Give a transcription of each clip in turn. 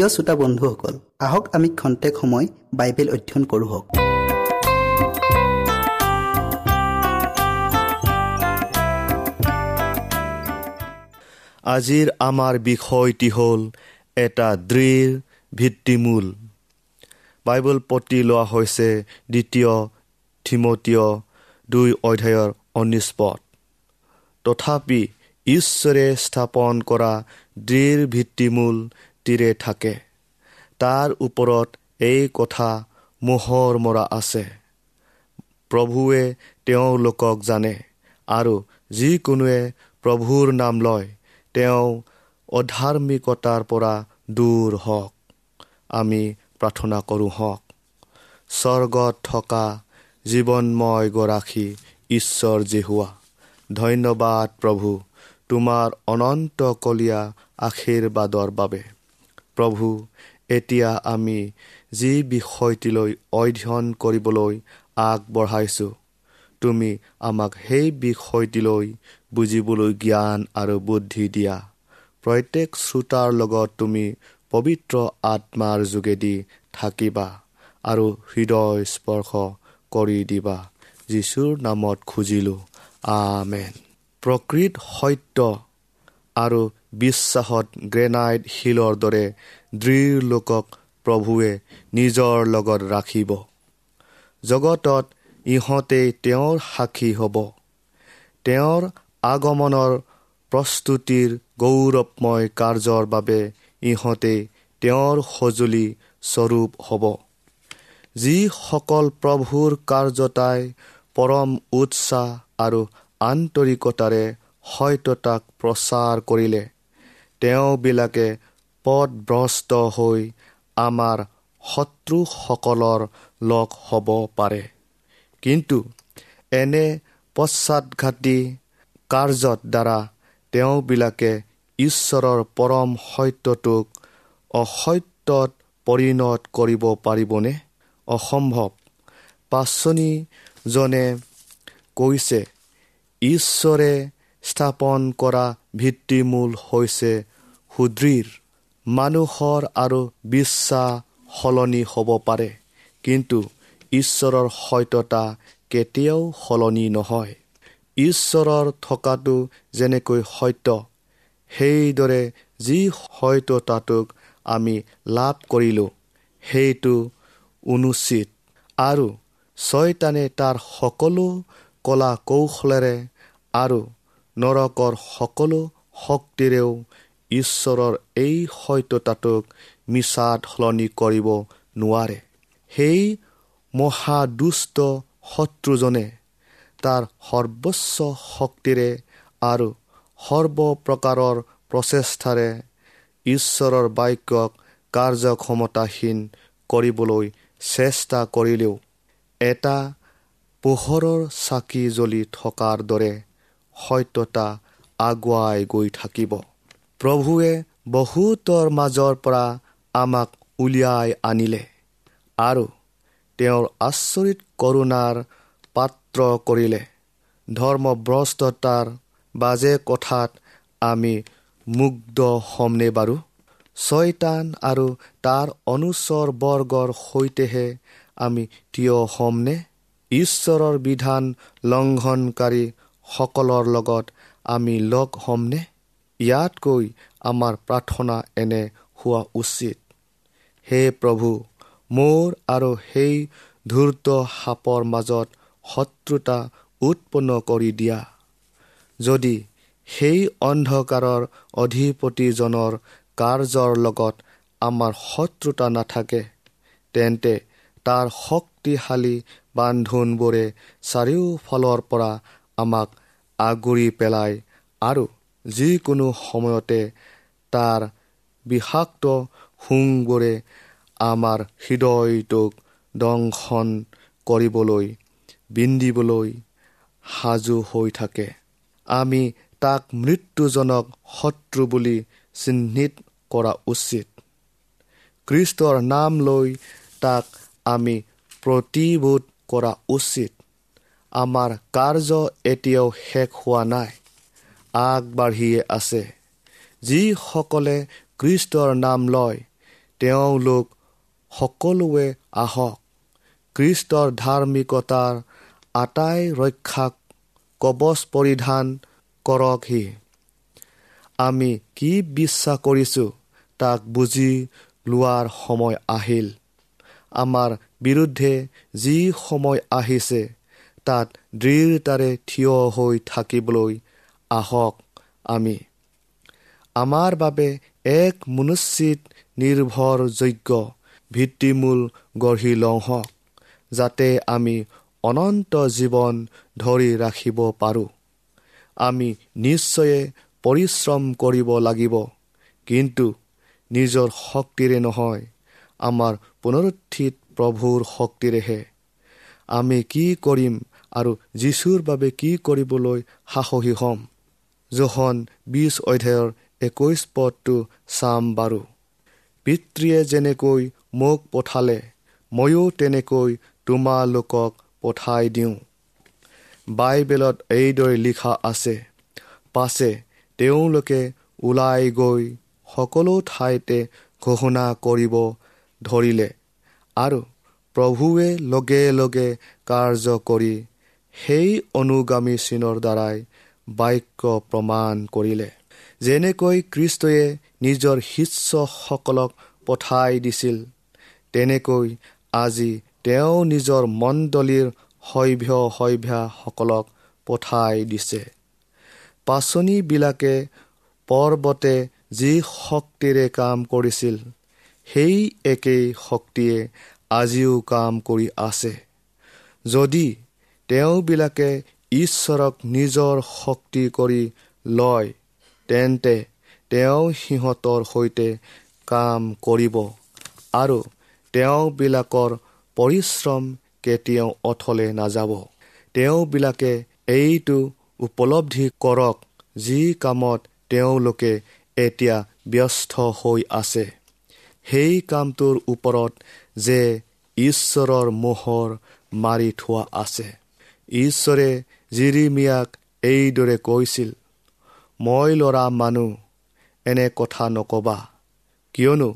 প্ৰিয় শ্ৰোতা বন্ধুসকল আহক আমি খন্তেক সময় বাইবেল অধ্যয়ন কৰোঁ আজিৰ আমাৰ বিষয়টি হ'ল এটা দৃঢ় ভিত্তিমূল। বাইবেল পতি লোৱা হৈছে দ্বিতীয় থিমতীয় দুই অধ্যায়ৰ ঊনৈছ পদ। তথাপি ঈশ্বৰে স্থাপন কৰা দৃঢ় ভিত্তিমূল তীৰে থাকে। তাৰ ওপৰত এই কথা মোহৰ মৰা আছে। প্ৰভুৱে তেওঁলোকক জানে আৰু যিকোনোৱে প্ৰভুৰ নাম লয় তেওঁ অধাৰ্মিকতাৰ পৰা দূৰ হওক। আমি প্ৰাৰ্থনা কৰোঁ হওক। স্বৰ্গত থকা জীৱনময় গৰাকী ঈশ্বৰ জেহুৱা ধন্যবাদ প্ৰভু তোমাৰ অনন্তকলীয়া আশীৰ্বাদৰ বাবে। প্ৰভু এতিয়া আমি যি বিষয়টিলৈ অধ্যয়ন কৰিবলৈ আগবঢ়াইছোঁ তুমি আমাক সেই বিষয়টিলৈ বুজিবলৈ জ্ঞান আৰু বুদ্ধি দিয়া। প্ৰত্যেক শ্ৰোতাৰ লগত তুমি পবিত্ৰ আত্মাৰ যোগেদি থাকিবা আৰু হৃদয় স্পৰ্শ কৰি দিবা। যীশুৰ নামত খুজিলোঁ আমেন। প্ৰকৃত সত্য আৰু বিশ্বাসত গ্ৰেনাইট শিলৰ দৰে দৃঢ় লোকক প্ৰভুৱে নিজৰ লগত ৰাখিব। জগতত ইহঁতেই তেওঁৰ সাক্ষী হ'ব। তেওঁৰ আগমনৰ প্ৰস্তুতিৰ গৌৰৱময় কাৰ্যৰ বাবে ইহঁতে তেওঁৰ সঁজুলি স্বৰূপ হ'ব। যিসকল প্ৰভুৰ কাৰ্যতাই পৰম উৎসাহ আৰু আন্তৰিকতাৰে সত্যতাক প্ৰচাৰ কৰিলে তেওঁবিলাকে পদভ্ৰষ্ট হৈ আমাৰ শত্ৰুসকলৰ লগ হ'ব পাৰে। কিন্তু এনে পশ্চাদঘাতী কাৰ্যত দ্বাৰা তেওঁবিলাকে ঈশ্বৰৰ পৰম সত্যটোক অসত্যত পৰিণত কৰিব পাৰিবনে? অসম্ভৱ। পাচনিজনে কৈছে ঈশ্বৰে স্থাপন কৰা ভিত্তিমূল হৈছে সুদৃঢ় মানুহৰ আৰু বিশ্বাস সলনি হ'ব পাৰে। কিন্তু ঈশ্বৰৰ সত্যতা কেতিয়াও সলনি নহয়। ঈশ্বৰৰ থকাটো যেনেকৈ সত্য সেইদৰে যি সত্যতাটোক আমি লাভ কৰিলোঁ সেইটো অনুচিত। আৰু ছয়তানে তাৰ সকলো কলা কৌশলেৰে আৰু নৰকৰ সকলো শক্তিৰেও ঈশ্বৰৰ এই সত্যতাটোক মিছাত সলনি কৰিব নোৱাৰে। সেই মহাদুষ্ট শত্ৰুজনে তাৰ সৰ্বোচ্চ শক্তিৰে আৰু সৰ্বপ্ৰকাৰৰ প্ৰচেষ্টাৰে ঈশ্বৰৰ বাক্যক কাৰ্যক্ষমতাহীন কৰিবলৈ চেষ্টা কৰিলেও এটা পোহৰৰ চাকি জ্বলি থকাৰ দৰে সত্যতা আগুৱাই গৈ থাকিব। প্ৰভুৱে বহুতৰ মাজৰ পৰা আমাক উলিয়াই আনিলে আৰু তেওঁৰ আচৰিত কৰোণাৰ পাত্ৰ কৰিলে। ধৰ্মভ্ৰষ্টতাৰ বাজে কথাত আমি মুগ্ধ হ'মনে বাৰু? ছয়তান আৰু তাৰ অনুচৰ বৰ্গৰ সৈতেহে আমি থিয় হ'মনে? ঈশ্বৰৰ বিধান লংঘনকাৰী সকলৰ লগত আমি লগ হ'মনে? ইয়াতকৈ আমাৰ প্ৰাৰ্থনা এনে হোৱা উচিত। হে প্ৰভু মোৰ আৰু সেই ধূৰ্ত সাপৰ মাজত শত্ৰুতা উৎপন্ন কৰি দিয়া। যদি সেই অন্ধকাৰৰ অধিপতিজনৰ কাৰ্যৰ লগত আমাৰ শত্ৰুতা নাথাকে তেন্তে তাৰ শক্তিশালী বান্ধোনবোৰে চাৰিওফালৰ পৰা আমাক আগুৰি পেলাই আৰু যিকোনো সময়তে তাৰ বিষাক্ত শুংবোৰে আমাৰ হৃদয়টোক দংশন কৰিবলৈ বিন্দিবলৈ সাজু হৈ থাকে। আমি তাক মৃত্যুজনক শত্ৰু বুলি চিহ্নিত কৰা উচিত। খ্ৰীষ্টৰ নাম লৈ তাক আমি প্ৰতিবোধ কৰা উচিত। আমাৰ কাৰ্য এতিয়াও শেষ হোৱা নাই। আগবাঢ়িয়ে আছে। যিসকলে খ্ৰীষ্টৰ নাম লয় তেওঁলোক সকলোৱে আহক। খ্ৰীষ্টৰ ধাৰ্মিকতাৰ আটাই ৰক্ষাক কবচ পৰিধান কৰকহি। আমি কি বিশ্বাস কৰিছোঁ তাক বুজি লোৱাৰ সময় আহিল। আমাৰ বিৰুদ্ধে যি সময় আহিছে তাত দৃঢ়তাৰে থিয় হৈ থাকিবলৈ আহক আমি। আমাৰ বাবে এক মনুচিত নিৰ্ভৰযোগ্য ভিত্তিমূল গঢ়ি লওঁ হওক যাতে আমি অনন্ত জীৱন ধৰি ৰাখিব পাৰোঁ। আমি নিশ্চয়ে পৰিশ্ৰম কৰিব লাগিব কিন্তু নিজৰ শক্তিৰে নহয় আমাৰ পুনৰুত্থিত প্ৰভুৰ শক্তিৰেহে। আমি কি কৰিম আৰু যীশুৰ বাবে কি কৰিবলৈ সাহসী হ'ম? জোহন বিছ অধ্যায়ৰ একৈছ পদটো চাম বাৰু। পিতৃয়ে যেনেকৈ মোক পঠালে ময়ো তেনেকৈ তোমালোকক পঠাই দিওঁ। বাইবেলত এইদৰে লিখা আছে পাছে তেওঁলোকে ওলাই গৈ সকলো ঠাইতে ঘোষণা কৰিব ধৰিলে আৰু প্ৰভুৱে লগে লগে কাৰ্য কৰি সেই অনুগামী চিনৰ দ্বাৰাই বাক্য প্ৰমাণ কৰিলে। যেনেকৈ খ্ৰীষ্টয়ে নিজৰ শিষ্যসকলক পঠাই দিছিল তেনেকৈ আজি তেওঁ নিজৰ মণ্ডলীৰ সভ্য সভ্যাসকলক পঠাই দিছে। পাচনিবিলাকে পৰ্বতে যি শক্তিৰে কাম কৰিছিল সেই একেই শক্তিয়ে আজিও কাম কৰি আছে। যদি তেওঁবিলাকে ঈশ্বৰক নিজৰ শক্তি কৰি লয় তেন্তে তেওঁ সিহঁতৰ সৈতে কাম কৰিব আৰু তেওঁবিলাকৰ পৰিশ্ৰম কেতিয়াও অথলে নাযাব। তেওঁবিলাকে এইটো উপলব্ধি কৰক যি কামত তেওঁলোকে এতিয়া ব্যস্ত হৈ আছে। সেই কামটোৰ ওপৰত যে ঈশ্বৰৰ মোহৰ মাৰি থোৱা আছে। ঈশ্বৰে জিৰিমিয়াক এইদৰে কৈছিল মই ল'ৰা মানুহ এনে কথা নকবা। কিয়নো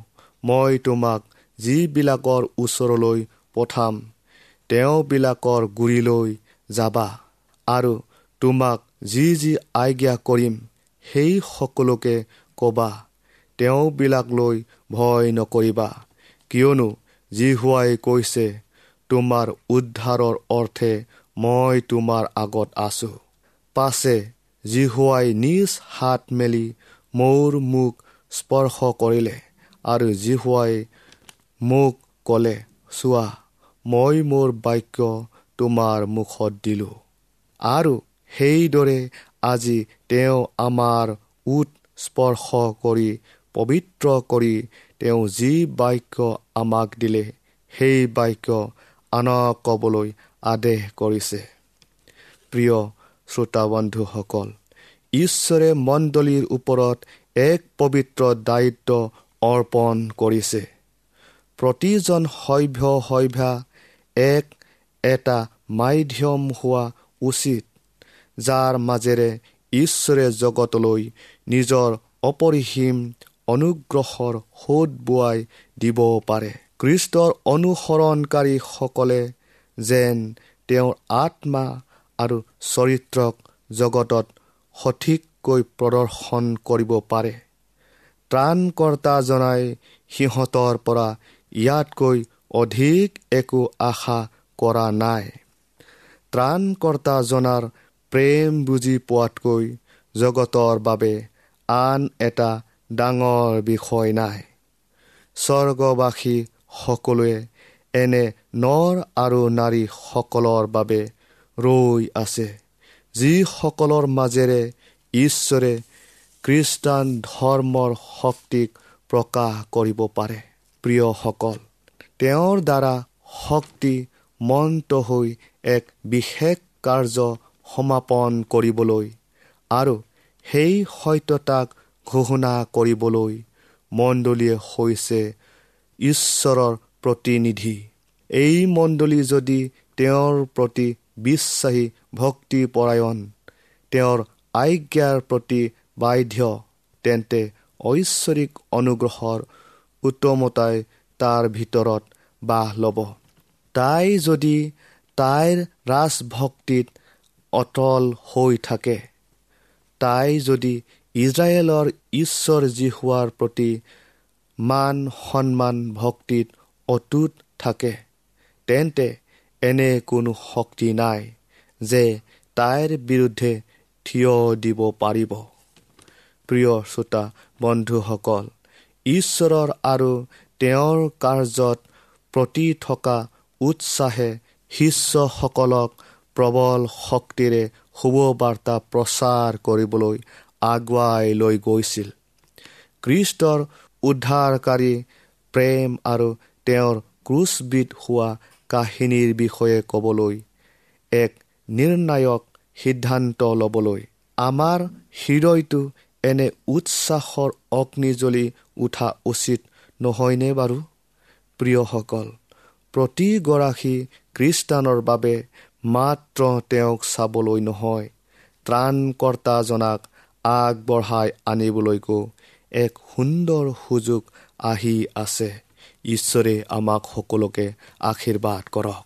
মই তোমাক যিবিলাকৰ ওচৰলৈ পঠাম তেওঁবিলাকৰ গুৰিলৈ যাবা আৰু তোমাক যি যি আজ্ঞা কৰিম সেই সকলোকে ক'বা। তেওঁবিলাকলৈ ভয় নকৰিবা। কিয়নো জিহুৱাই কৈছে তোমাৰ উদ্ধাৰৰ অৰ্থে মই তোমাৰ আগত আছো। পাছে জিহুৱাই নিজ হাত মেলি মোৰ মুখ স্পৰ্শ কৰিলে আৰু জিহুৱাই মোক ক'লে চোৱা মই মোৰ বাক্য তোমাৰ মুখত দিলোঁ। আৰু সেইদৰে আজি তেওঁ আমাৰ উট স্পৰ্শ কৰি পবিত্ৰ কৰি তেওঁ যি বাক্য আমাক দিলে সেই বাক্য আনক ক'বলৈ আদেশ কৰিছে। প্ৰিয় শ্ৰোতাবন্ধুসকল ঈশ্বৰে মণ্ডলীৰ ওপৰত এক পবিত্ৰ দায়িত্ব অৰ্পণ কৰিছে। প্ৰতিজন সভ্য সভ্যা এক এটা মাধ্যম হোৱা উচিত যাৰ মাজেৰে ঈশ্বৰে জগতলৈ নিজৰ অপৰিসীম অনুগ্ৰহৰ সোধ বোৱাই দিব পাৰে। খ্ৰীষ্টৰ অনুসৰণকাৰীসকলে যেন তেওঁৰ আত্মা আৰু চৰিত্ৰক জগতত সঠিককৈ প্ৰদৰ্শন কৰিব পাৰে। ত্ৰাণকৰ্তাজনাই সিহঁতৰ পৰা ইয়াতকৈ অধিক একো আশা কৰা নাই। ত্ৰাণকৰ্তাজনাৰ প্ৰেম বুজি পোৱাতকৈ জগতৰ বাবে আন এটা ডাঙৰ বিষয় নাই। স্বৰ্গবাসী সকলোৱে এনে নৰ আৰু নাৰীসকলৰ বাবে ৰৈ আছে যিসকলৰ মাজেৰে ঈশ্বৰে খ্ৰীষ্টান ধৰ্মৰ শক্তিক প্ৰকাশ কৰিব পাৰে। প্ৰিয়সকল তেওঁৰ দ্বাৰা শক্তি মন্ত হৈ এক বিশেষ কাৰ্য সমাপন কৰিবলৈ আৰু সেই সত্যতাক ঘোষণা কৰিবলৈ মণ্ডলীয়ে হৈছে ঈশ্বৰৰ প্ৰতিনিধি। এই মণ্ডলী যদি তেওঁৰ প্ৰতি বিশ্বাসী ভক্তিপৰায়ণ তেওঁৰ আজ্ঞাৰ প্ৰতি বাধ্য তেন্তে ঐশ্বৰিক অনুগ্ৰহৰ উত্তমতাই তাৰ ভিতৰত বাহ ল'ব। তাই যদি তাইৰ ৰাজভক্তিত অটল হৈ থাকে তাই যদি ইজৰাইলৰ ঈশ্বৰ হোৱাৰ প্ৰতি মান সন্মান ভক্তিত অটুট থাকে। তেন্তে এনে কোনো শক্তি নাই যে তাইৰ বিৰুদ্ধে থিয় দিব পাৰিব। প্ৰিয় শ্ৰোতা বন্ধুসকল ঈশ্বৰৰ আৰু তেওঁৰ কাৰ্যত প্ৰতি থকা উৎসাহে শিষ্যসকলক প্ৰবল শক্তিৰে শুভবাৰ্তা প্ৰচাৰ কৰিবলৈ আগুৱাই লৈ গৈছিল। কৃষ্টৰ উদ্ধাৰকাৰী প্ৰেম আৰু তেওঁৰ ক্ৰুচবিধ হোৱা কাহিনীৰ বিষয়ে ক'বলৈ এক নিৰ্ণায়ক সিদ্ধান্ত ল'বলৈ। আমাৰ হৃদয়টো এনে উৎসাহৰ অগ্নিজ্বলি উঠা উচিত নহয়নে বাৰু? প্ৰিয়সকল প্ৰতিগৰাকী খ্ৰীষ্টানৰ বাবে মাত্ৰ তেওঁক চাবলৈ নহয় ত্ৰাণকৰ্তাজনাক আগবঢ়াই আনিবলৈকো এক সুন্দৰ সুযোগ আহি আছে। ঈশ্বৰে আমাক সকলোকে আশীৰ্বাদ কৰক।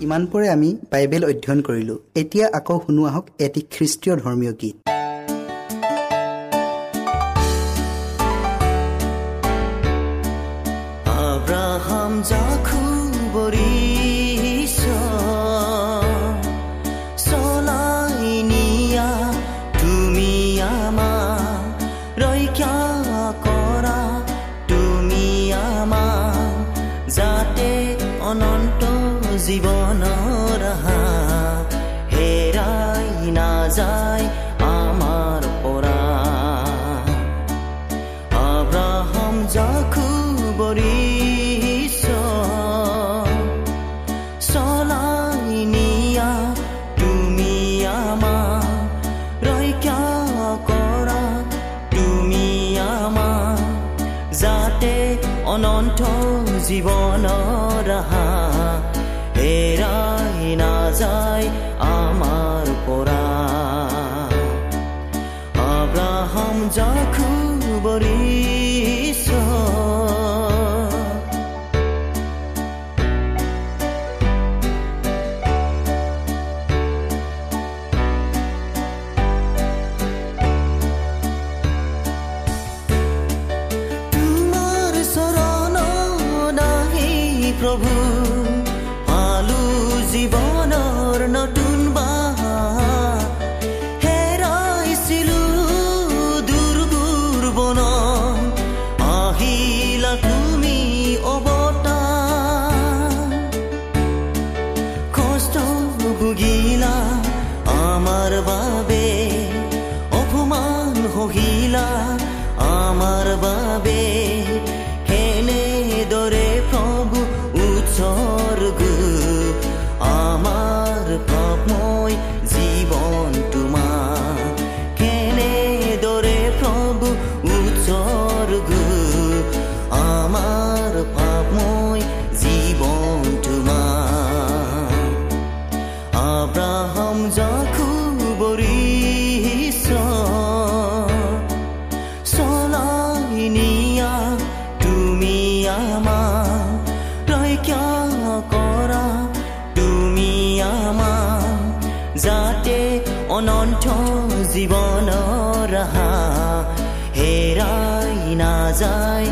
ইমানপৰে আমি বাইবেল অধ্যয়ন কৰিলোঁ। এতিয়া আকৌ শুনো আহক এটি খ্ৰীষ্টীয় ধৰ্মীয় গীত। নাযায় Glory. নিয়া তুমি আমা ৰক্ষা কৰা? তুমি আমা যাতে অনন্ত জীৱনৰ হেৰাই নাযায়।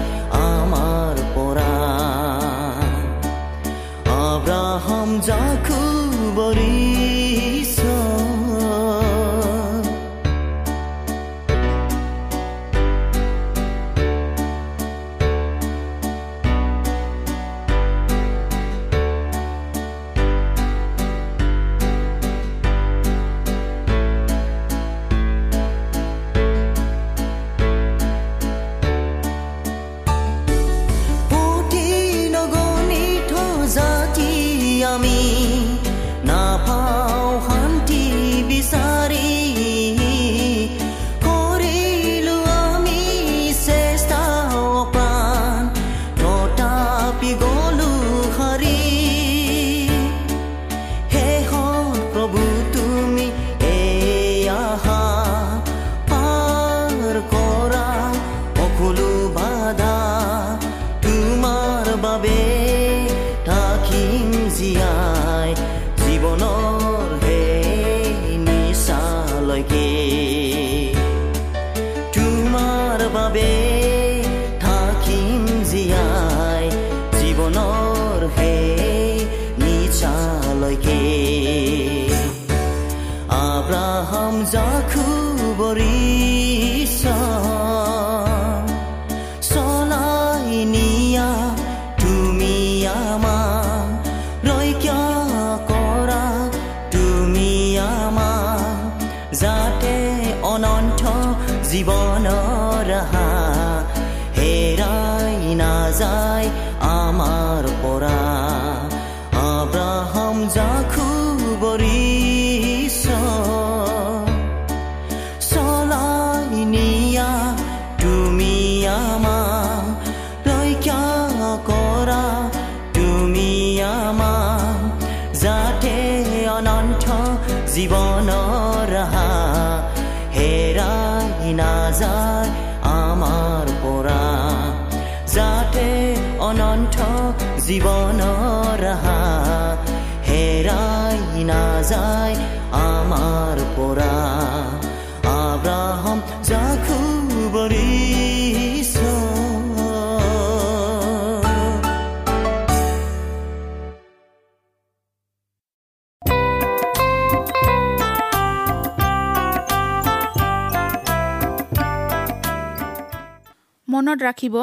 মনত ৰাখিব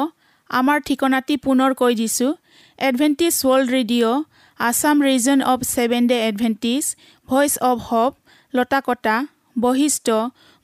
আমাৰ ঠিকনাটি পুনৰ কৈ দিছোঁ। Adventist World Radio' Assam region of Seven Day Adventist Voice of Hope Lotakata Basistha